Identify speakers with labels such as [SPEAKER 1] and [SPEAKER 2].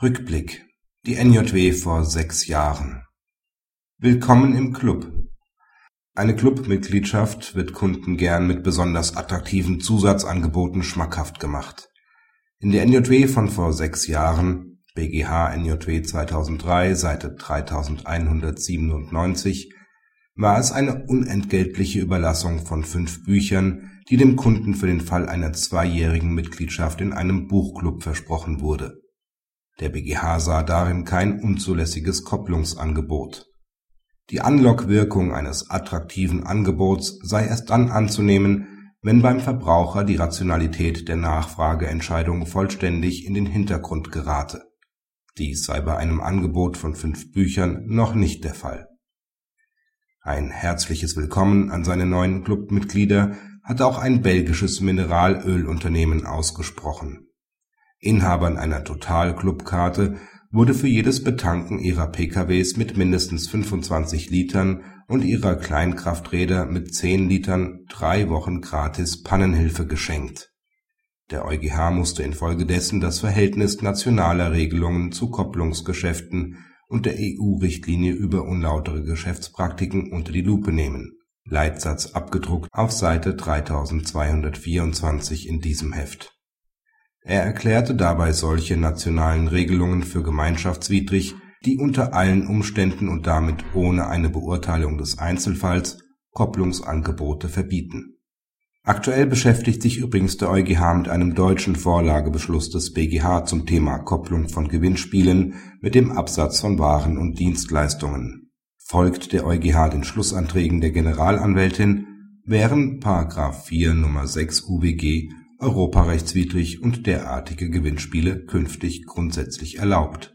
[SPEAKER 1] Rückblick. Die NJW vor sechs Jahren. Willkommen im Club. Eine Clubmitgliedschaft wird Kunden gern mit besonders attraktiven Zusatzangeboten schmackhaft gemacht. In der NJW von vor sechs Jahren (BGH NJW 2003, Seite 3197) war es eine unentgeltliche Überlassung von fünf Büchern, die dem Kunden für den Fall einer zweijährigen Mitgliedschaft in einem Buchclub versprochen wurde der BGH sah darin kein unzulässiges Kopplungsangebot. Die Anlockwirkung eines attraktiven Angebots sei erst dann anzunehmen, wenn beim Verbraucher die Rationalität der Nachfrageentscheidung vollständig in den Hintergrund gerate. Dies sei bei einem Angebot von fünf Büchern noch nicht der Fall. Ein herzliches Willkommen an seine neuen Clubmitglieder hatte auch ein belgisches Mineralölunternehmen ausgesprochen Inhabern einer Total-Club-Karte wurde für jedes Betanken ihrer PKWs mit mindestens 25 Litern und ihrer Kleinkrafträder mit 10 Litern drei Wochen gratis Pannenhilfe geschenkt. Der EuGH musste infolgedessen das Verhältnis nationaler Regelungen zu Kopplungsgeschäften und der EU-Richtlinie über unlautere Geschäftspraktiken unter die Lupe nehmen (Leitsatz abgedruckt auf Seite 3224 in diesem Heft er erklärte dabei solche nationalen Regelungen für gemeinschaftswidrig, die unter allen Umständen und damit ohne eine Beurteilung des Einzelfalls Kopplungsangebote verbieten. Aktuell beschäftigt sich übrigens der EuGH mit einem deutschen Vorlagebeschluss des BGH zum Thema Kopplung von Gewinnspielen mit dem Absatz von Waren und Dienstleistungen. Folgt der EuGH den Schlussanträgen der Generalanwältin, wären § 4 Nr. 6 UWG europarechtswidrig und derartige Gewinnspiele künftig grundsätzlich erlaubt